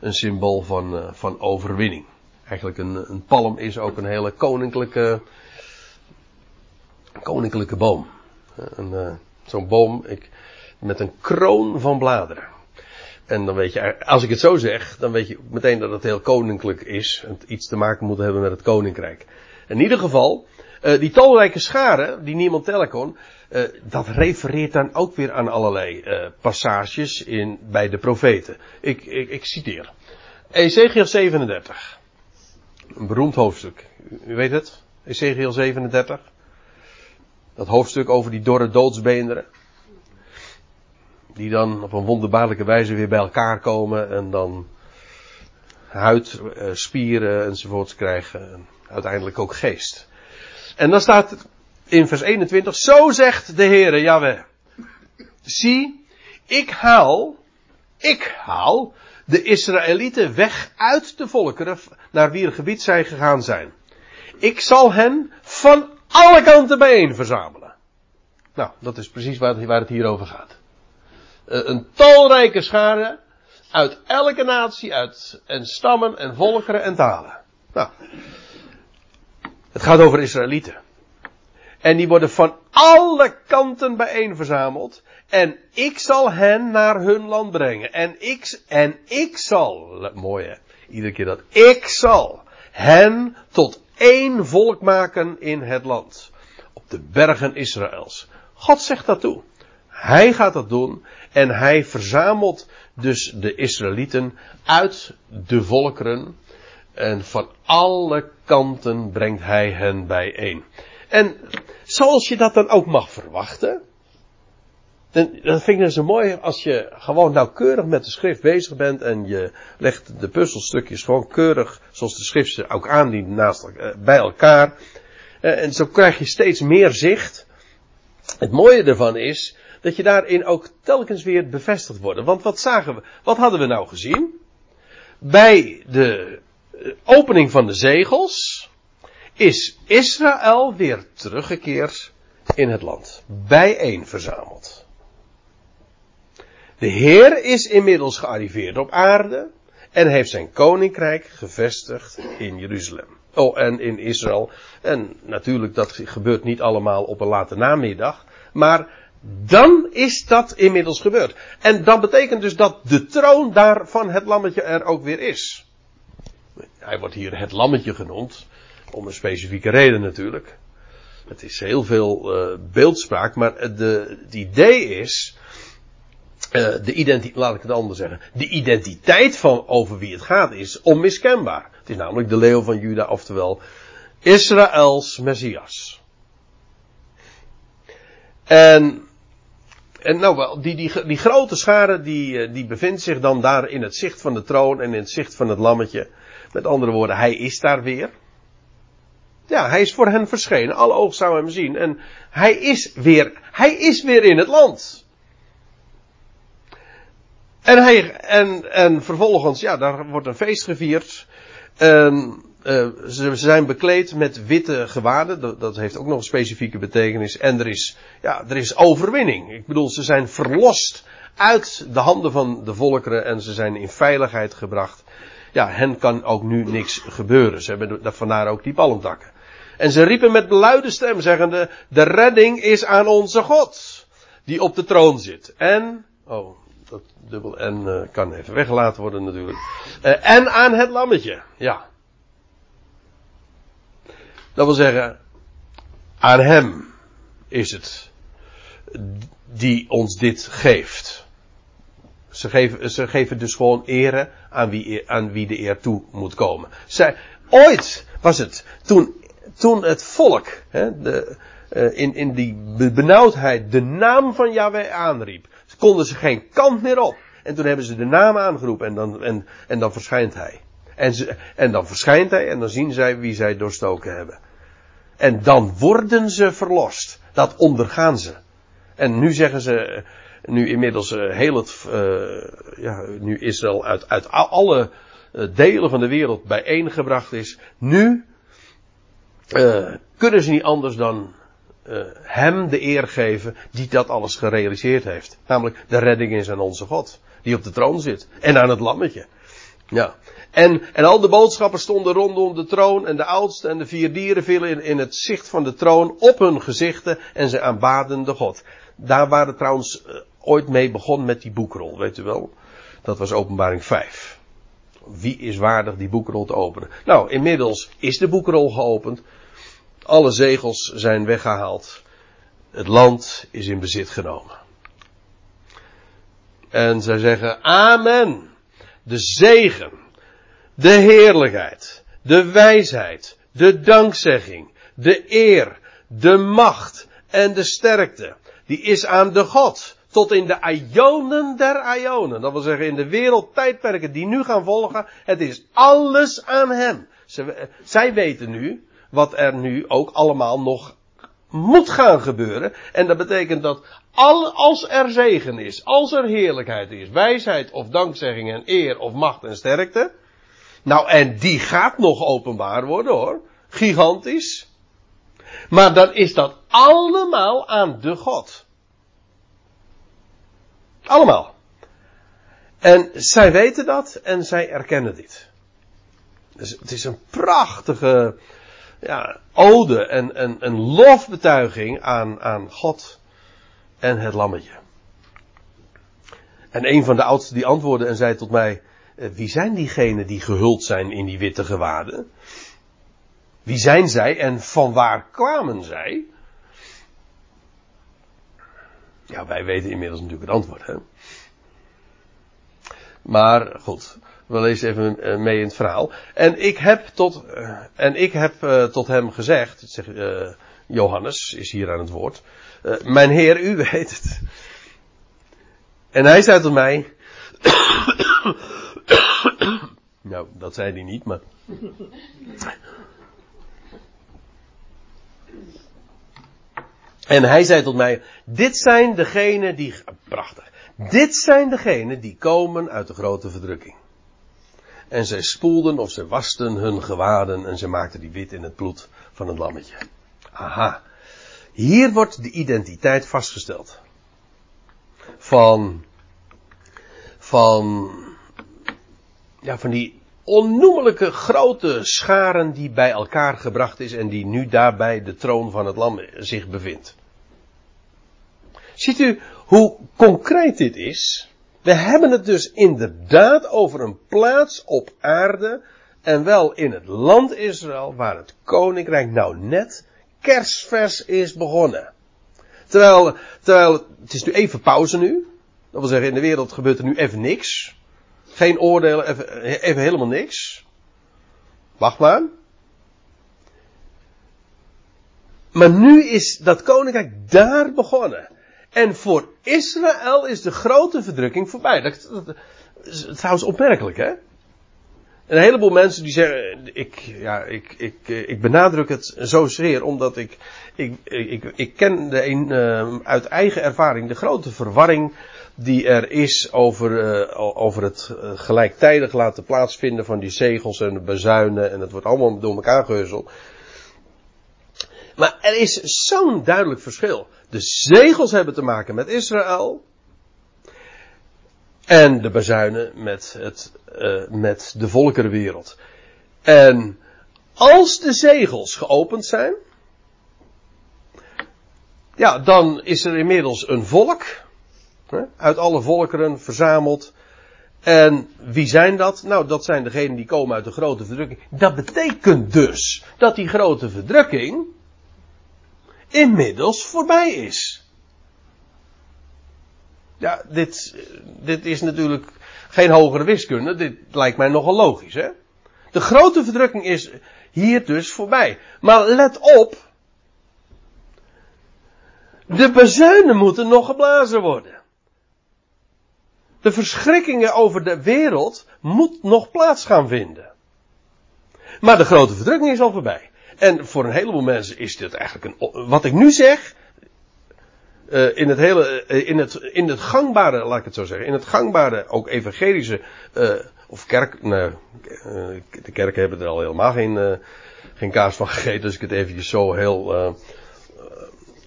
een symbool van, uh, van overwinning. Eigenlijk een, een palm is ook een hele koninklijke, koninklijke boom. Uh, Zo'n boom ik, met een kroon van bladeren. En dan weet je, als ik het zo zeg, dan weet je meteen dat het heel koninklijk is. En iets te maken moet hebben met het koninkrijk. In ieder geval, die talrijke scharen, die niemand tellen kon, uh, dat refereert dan ook weer aan allerlei uh, passages in, bij de profeten. Ik, ik, ik citeer. Ezekiel 37. Een beroemd hoofdstuk. U weet het? Ezekiel 37. Dat hoofdstuk over die dorre doodsbeenderen. Die dan op een wonderbaarlijke wijze weer bij elkaar komen en dan huid, uh, spieren enzovoorts krijgen. En uiteindelijk ook geest. En dan staat in vers 21, zo zegt de Heere Jaweh. Zie, ik haal, ik haal de Israëlieten weg uit de volkeren naar wier gebied zij gegaan zijn. Ik zal hen van alle kanten bijeen verzamelen. Nou, dat is precies waar het hier over gaat. Eh, een talrijke schare uit elke natie, uit en stammen en volkeren en talen. Nou, het gaat over Israëlieten. En die worden van alle kanten bijeen verzameld. En ik zal hen naar hun land brengen. En ik, en ik zal, mooi hè, iedere keer dat, ik zal hen tot één volk maken in het land. Op de bergen Israëls. God zegt dat toe. Hij gaat dat doen. En hij verzamelt dus de Israëlieten uit de volkeren. En van alle kanten brengt hij hen bijeen. En zoals je dat dan ook mag verwachten. En dat vind ik zo dus mooi als je gewoon nauwkeurig met de schrift bezig bent en je legt de puzzelstukjes gewoon keurig, zoals de schrift ze ook aandient, naast, uh, bij elkaar. Uh, en zo krijg je steeds meer zicht. Het mooie ervan is dat je daarin ook telkens weer bevestigd wordt. Want wat zagen we? Wat hadden we nou gezien? Bij de eh, opening van de zegels is Israël weer teruggekeerd in het land. Bijeen verzameld. De Heer is inmiddels gearriveerd op aarde en heeft zijn koninkrijk gevestigd in Jeruzalem. Oh, en in Israël. En natuurlijk, dat gebeurt niet allemaal op een late namiddag. Maar dan is dat inmiddels gebeurd. En dat betekent dus dat de troon daar van het lammetje er ook weer is. Hij wordt hier het lammetje genoemd. Om een specifieke reden natuurlijk. Het is heel veel uh, beeldspraak, maar de, het idee is. Uh, de identiteit, laat ik het anders zeggen. De identiteit van over wie het gaat is onmiskenbaar. Het is namelijk de leeuw van Juda, oftewel Israëls Messias. En, en nou wel, die, die, die grote schare die, eh, die bevindt zich dan daar in het zicht van de troon en in het zicht van het lammetje. Met andere woorden, hij is daar weer. Ja, hij is voor hen verschenen. Alle ogen zouden hem zien. En hij is weer, hij is weer in het land. En hij, en, en vervolgens, ja, daar wordt een feest gevierd. En, uh, ze zijn bekleed met witte gewaden. Dat, dat, heeft ook nog een specifieke betekenis. En er is, ja, er is overwinning. Ik bedoel, ze zijn verlost uit de handen van de volkeren en ze zijn in veiligheid gebracht. ja, hen kan ook nu niks gebeuren. Ze hebben dat vandaar ook die palmtakken. En ze riepen met luide stem, zeggende, de redding is aan onze God, die op de troon zit. En, oh, dat dubbel en uh, kan even weggelaten worden natuurlijk. Uh, en aan het lammetje, ja. Dat wil zeggen, aan hem is het die ons dit geeft. Ze geven, ze geven dus gewoon ere aan wie, aan wie de eer toe moet komen. Zij, ooit was het, toen, toen het volk hè, de, uh, in, in die benauwdheid de naam van Yahweh aanriep, konden ze geen kant meer op. En toen hebben ze de naam aangeroepen en dan, en, en dan verschijnt hij. En, en dan verschijnt hij en dan zien zij wie zij doorstoken hebben. En dan worden ze verlost. Dat ondergaan ze. En nu zeggen ze, nu inmiddels uh, heel het, uh, ja, nu Israël uit, uit alle uh, delen van de wereld bijeengebracht is, nu kunnen ze niet anders dan hem de eer geven die dat alles gerealiseerd heeft. Namelijk de redding is aan onze God, die op de troon zit. En aan het lammetje. Ja. En, en al de boodschappers stonden rondom de troon en de oudste en de vier dieren vielen in, in het zicht van de troon op hun gezichten en ze aanbaden de God. Daar waren trouwens uh, ooit mee begonnen met die boekrol, weet u wel. Dat was openbaring 5. Wie is waardig die boekrol te openen? Nou, inmiddels is de boekrol geopend. Alle zegels zijn weggehaald. Het land is in bezit genomen. En zij zeggen, amen. De zegen, de heerlijkheid, de wijsheid, de dankzegging, de eer, de macht en de sterkte die is aan de God. Tot in de Ionen der Ionen. Dat wil zeggen in de wereldtijdperken die nu gaan volgen. Het is alles aan Hem. zij weten nu wat er nu ook allemaal nog moet gaan gebeuren. En dat betekent dat al, als er zegen is, als er heerlijkheid is, wijsheid of dankzegging en eer of macht en sterkte. Nou, en die gaat nog openbaar worden hoor. Gigantisch. Maar dan is dat allemaal aan de God. Allemaal. En zij weten dat en zij erkennen dit. Dus het is een prachtige ja, ode en een, een lofbetuiging aan, aan God en het lammetje. En een van de oudsten die antwoordde en zei tot mij, eh, wie zijn diegenen die gehuld zijn in die witte gewaden? Wie zijn zij en van waar kwamen zij? Ja, wij weten inmiddels natuurlijk het antwoord. Hè? Maar goed, we lezen even eh, mee in het verhaal. En ik heb tot, uh, en ik heb uh, tot hem gezegd, zeg, Johannes is hier aan het woord. mijn heer, u weet het. En hij zei tot mij. nou, dat zei hij niet, maar. En hij zei tot mij, dit zijn degenen die, prachtig, dit zijn degenen die komen uit de grote verdrukking. En zij spoelden of zij wasten hun gewaden en ze maakten die wit in het bloed van het lammetje. Aha. Hier wordt de identiteit vastgesteld. Van, van, ja, van die onnoemelijke grote scharen die bij elkaar gebracht is en die nu daarbij de troon van het lam zich bevindt. Ziet u hoe concreet dit is? We hebben het dus inderdaad over een plaats op aarde en wel in het land Israël waar het koninkrijk nou net kerstvers is begonnen. Terwijl, terwijl het is nu even pauze nu. Dat wil zeggen in de wereld gebeurt er nu even niks. Geen oordelen, even, even helemaal niks. Wacht maar. Maar nu is dat koninkrijk daar begonnen. En voor Israël is de grote verdrukking voorbij. Dat, is trouwens opmerkelijk, hè? Een heleboel mensen die zeggen, ik, ja, ik, ik, ik benadruk het zozeer omdat ik, ik, ik, ik ken de een, uh, uit eigen ervaring de grote verwarring die er is over, uh, over het gelijktijdig laten plaatsvinden van die zegels en de bezuinen en het wordt allemaal door elkaar gehuzzeld. Maar er is zo'n duidelijk verschil. De zegels hebben te maken met Israël. En de bazuinen met, het, uh, met de volkerenwereld. En als de zegels geopend zijn, ja, dan is er inmiddels een volk, hè, uit alle volkeren verzameld. En wie zijn dat? Nou, dat zijn degenen die komen uit de grote verdrukking. Dat betekent dus dat die grote verdrukking inmiddels voorbij is. Ja, dit, dit is natuurlijk geen hogere wiskunde. Dit lijkt mij nogal logisch, hè? De grote verdrukking is hier dus voorbij. Maar let op. De bezuinen moeten nog geblazen worden. De verschrikkingen over de wereld moet nog plaats gaan vinden. Maar de grote verdrukking is al voorbij. En voor een heleboel mensen is dit eigenlijk een. Wat ik nu zeg. Uh, in het hele. Uh, in, het, in het gangbare, laat ik het zo zeggen. In het gangbare, ook evangelische. Uh, of kerk. De kerken hebben er al helemaal geen, geen kaas van gegeten. Dus ik het eventjes zo heel.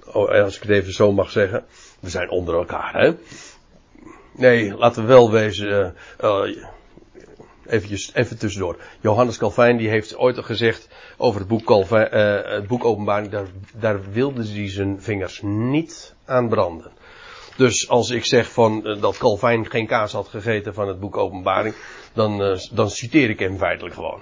Oh, als ik het even zo mag zeggen. We zijn onder elkaar, hè. Nee, laten we wel wezen. Eventjes, even tussendoor. Johannes Calvijn die heeft ooit gezegd over het boek, Calvijn, uh, het boek Openbaring, daar, daar wilde hij zijn vingers niet aan branden. Dus als ik zeg van dat Calvijn geen kaas had gegeten van het boek Openbaring, dan, dan citeer ik hem feitelijk gewoon.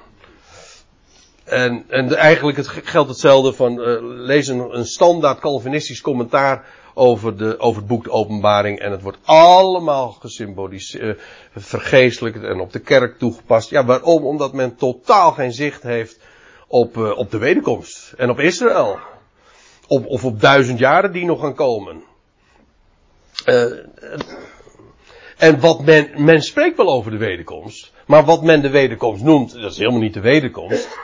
En, en eigenlijk het, geldt hetzelfde van lees een standaard Calvinistisch commentaar over, de, over het boek de openbaring. En het wordt allemaal gesymboliseerd, uh, vergeestelijkt en op de kerk toegepast. Ja, waarom? Omdat men totaal geen zicht heeft op, uh, op de wederkomst. En op Israël. Op, of op duizend jaren die nog gaan komen. Uh, en wat men, men spreekt wel over de wederkomst. Maar wat men de wederkomst noemt, dat is helemaal niet de wederkomst.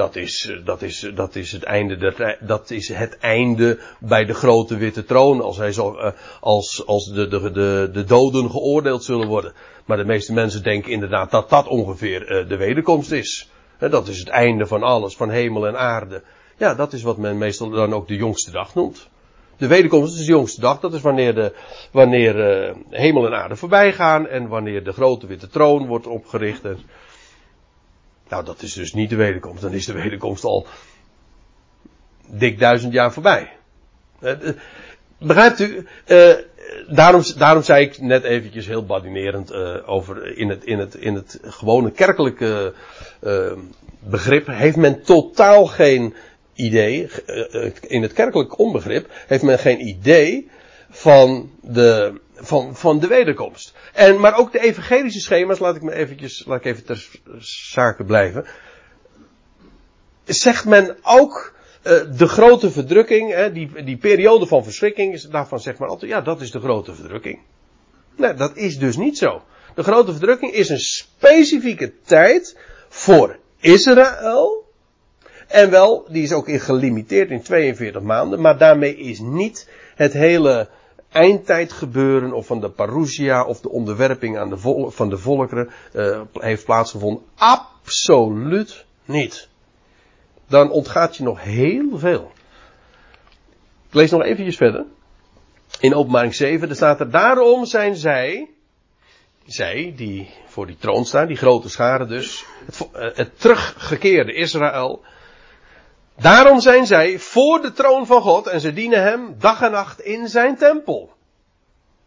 Dat is, eh, dat is, eh, dat is het einde, dat, dat is het einde bij de grote witte troon, als hij eh, als, als de, de, de, de doden geoordeeld zullen worden. Maar de meeste mensen denken inderdaad dat dat ongeveer de wederkomst is. Dat is het einde van alles, van hemel en aarde. Ja, dat is wat men meestal dan ook de jongste dag noemt. De wederkomst is de jongste dag, dat is wanneer, de, wanneer hemel en aarde voorbij gaan en wanneer de grote witte troon wordt opgericht. Nou, dat is dus niet de wederkomst. Dan is de wederkomst al dik duizend jaar voorbij. Eh, eh, begrijpt u? Uh, daarom, daarom zei ik net eventjes heel badinerend over in het, in, het, in het gewone kerkelijke begrip heeft men totaal geen idee, in het kerkelijk onbegrip heeft men geen idee van de, van, van de wederkomst. En, maar ook de evangelische schema's, laat ik me eventjes, laat ik even ter zake blijven. Zegt men ook, uh, de grote verdrukking, hè, die, die periode van verschrikking, daarvan zegt men altijd, ja, dat is de grote verdrukking. Nee, dat is dus niet zo. De grote verdrukking is een specifieke tijd voor Israël. En wel, die is ook in gelimiteerd in 42 maanden, maar daarmee is niet het hele eindtijd gebeuren of van de parousia of de onderwerping aan de van de volkeren uh, heeft plaatsgevonden. Absoluut niet. Dan ontgaat je nog heel veel. Ik lees nog eventjes verder. In openbaring 7, er staat er, daarom zijn zij, zij die voor die troon staan, die grote scharen dus, het, uh, het teruggekeerde Israël, Daarom zijn zij voor de troon van God en ze dienen hem dag en nacht in zijn tempel.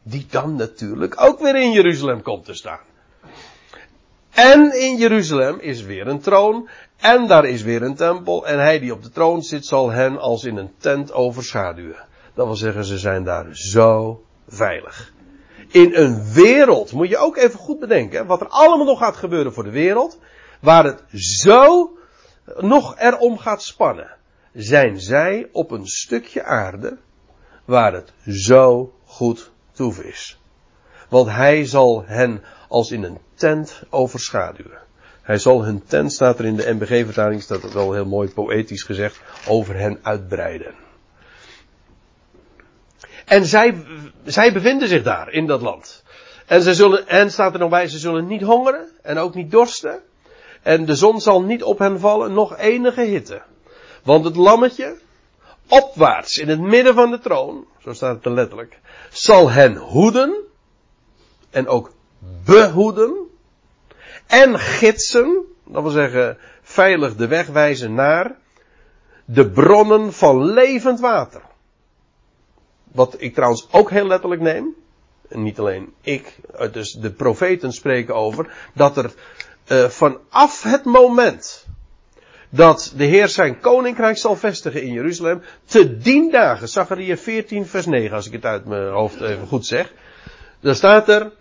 Die dan natuurlijk ook weer in Jeruzalem komt te staan. En in Jeruzalem is weer een troon en daar is weer een tempel en hij die op de troon zit zal hen als in een tent overschaduwen. Dat wil zeggen, ze zijn daar zo veilig. In een wereld, moet je ook even goed bedenken, wat er allemaal nog gaat gebeuren voor de wereld, waar het zo nog erom gaat spannen, zijn zij op een stukje aarde waar het zo goed toe is. Want hij zal hen als in een tent overschaduwen. Hij zal hun tent, staat er in de NBG-vertaling, staat het wel heel mooi poëtisch gezegd, over hen uitbreiden. En zij, zij bevinden zich daar, in dat land. En ze zullen, en staat er nog bij, ze zullen niet hongeren en ook niet dorsten. En de zon zal niet op hen vallen, nog enige hitte. Want het lammetje, opwaarts in het midden van de troon, zo staat het er letterlijk, zal hen hoeden en ook behoeden en gidsen, dat wil zeggen veilig de weg wijzen naar de bronnen van levend water. Wat ik trouwens ook heel letterlijk neem. En niet alleen ik, dus de profeten spreken over. Dat er uh, vanaf het moment dat de Heer zijn koninkrijk zal vestigen in Jeruzalem. Te dien dagen, Zachariah 14 vers 9 als ik het uit mijn hoofd even goed zeg. Dan staat er.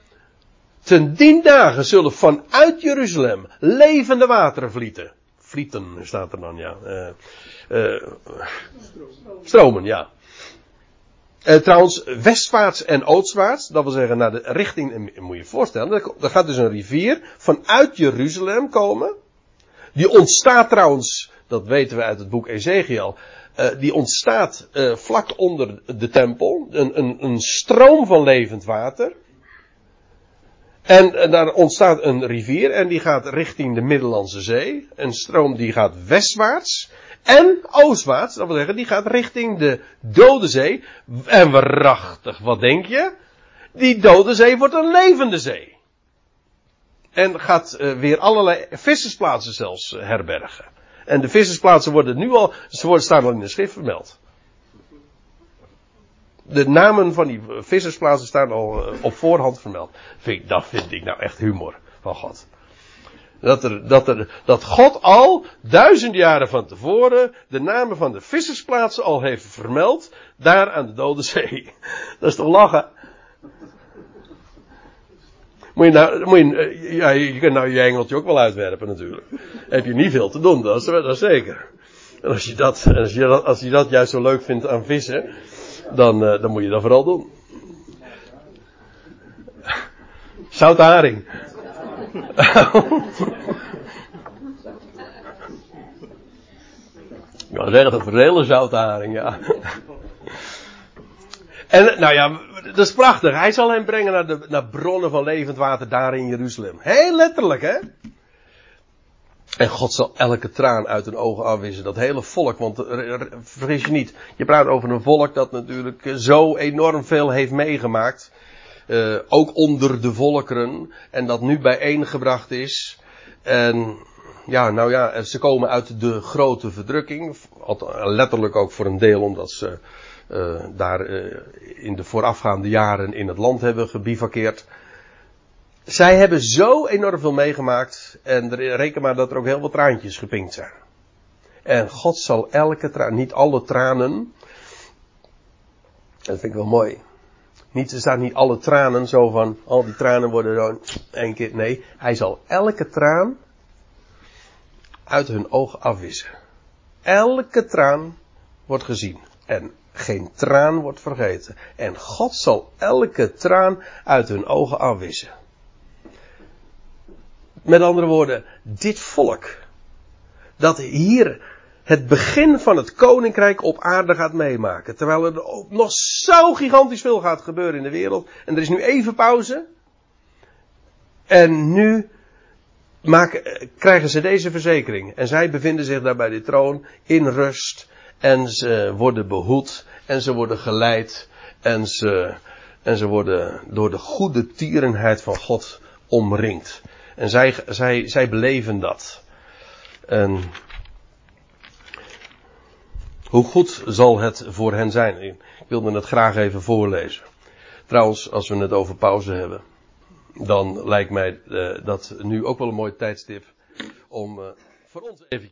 Ten dien dagen zullen vanuit Jeruzalem levende wateren vlieten. Vlieten staat er dan, ja. Uh, stromen, ja. Uh, trouwens, westwaarts en oostwaarts, dat wil zeggen naar de richting, moet je je voorstellen, er gaat dus een rivier vanuit Jeruzalem komen. Die ontstaat trouwens, dat weten we uit het boek Ezekiel, uh, die ontstaat uh, vlak onder de tempel. Een, een, een stroom van levend water. En, daar ontstaat een rivier en die gaat richting de Middellandse Zee. Een stroom die gaat westwaarts. En oostwaarts, dat wil zeggen, die gaat richting de Dode Zee. En waarachtig, wat denk je? Die Dode Zee wordt een levende zee. En gaat uh, weer allerlei vissersplaatsen zelfs uh, herbergen. En de vissersplaatsen worden nu al, ze worden, staan al in de schrift vermeld. De namen van die vissersplaatsen staan al op voorhand vermeld. Dat vind ik nou echt humor van God. Dat, er, dat, er, dat God al duizend jaren van tevoren de namen van de vissersplaatsen al heeft vermeld. Daar aan de Dode Zee. Dat is toch lachen? Moet je nou, moet je, eh, ja, je kunt nou je engeltje ook wel uitwerpen natuurlijk. Heb je niet veel te doen, dat is, dat zeker. En als je dat, als je dat, als je dat juist zo leuk vindt aan vissen, dan, uh, dan moet je dat vooral doen. Zoute haring. Kan zeggen, een hele zoute haring, ja. En nou ja, dat is prachtig. Hij zal hem brengen naar, de, naar bronnen van levend water daar in Jeruzalem. Heel letterlijk, hè? En God zal elke traan uit hun ogen afwissen. Dat hele volk, want vergis je niet. Je praat over een volk dat natuurlijk zo enorm veel heeft meegemaakt. Uh, ook onder de volkeren. En dat nu bijeengebracht is. En ja, nou ja, ze komen uit de grote verdrukking. Letterlijk ook voor een deel omdat ze uh, daar uh, in de voorafgaande jaren in het land hebben gebivakkeerd. Zij hebben zo enorm veel meegemaakt en reken maar dat er ook heel wat traantjes gepinkt zijn. En God zal elke traan, niet alle tranen, dat vind ik wel mooi. Niet, er staat niet alle tranen zo van, al die tranen worden dan één keer, nee. Hij zal elke traan uit hun ogen afwissen. Elke traan wordt gezien. En geen traan wordt vergeten. En God zal elke traan uit hun ogen afwissen. Met andere woorden, dit volk, dat hier het begin van het koninkrijk op aarde gaat meemaken. Terwijl er nog zo gigantisch veel gaat gebeuren in de wereld. En er is nu even pauze. En nu maken, krijgen ze deze verzekering. En zij bevinden zich daar bij de troon in rust en ze worden behoed. En ze worden geleid. En ze, en ze worden door de goede tierenheid van God omringd. En zij, zij, zij beleven dat. En hoe goed zal het voor hen zijn? Ik wilde het graag even voorlezen. Trouwens, als we het over pauze hebben, dan lijkt mij uh, dat nu ook wel een mooi tijdstip om uh, voor ons even.